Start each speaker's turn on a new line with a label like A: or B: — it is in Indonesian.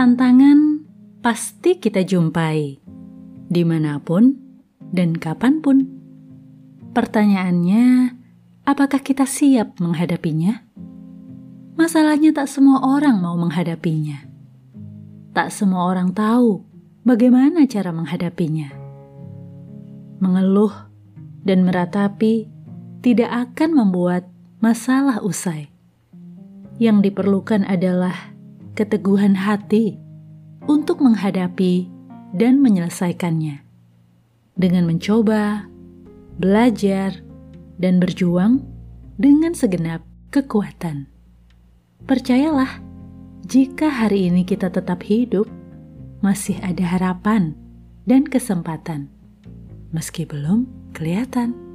A: Tantangan pasti kita jumpai, di mana pun dan kapan pun. Pertanyaannya, apakah kita siap menghadapinya? Masalahnya tak semua orang mau menghadapinya. Tak semua orang tahu bagaimana cara menghadapinya. Mengeluh dan meratapi tidak akan membuat masalah usai. Yang diperlukan adalah keteguhan hati untuk menghadapi dan menyelesaikannya. Dengan mencoba, belajar, dan berjuang dengan segenap kekuatan. Percayalah, jika hari ini kita tetap hidup, masih ada harapan dan kesempatan, meski belum kelihatan.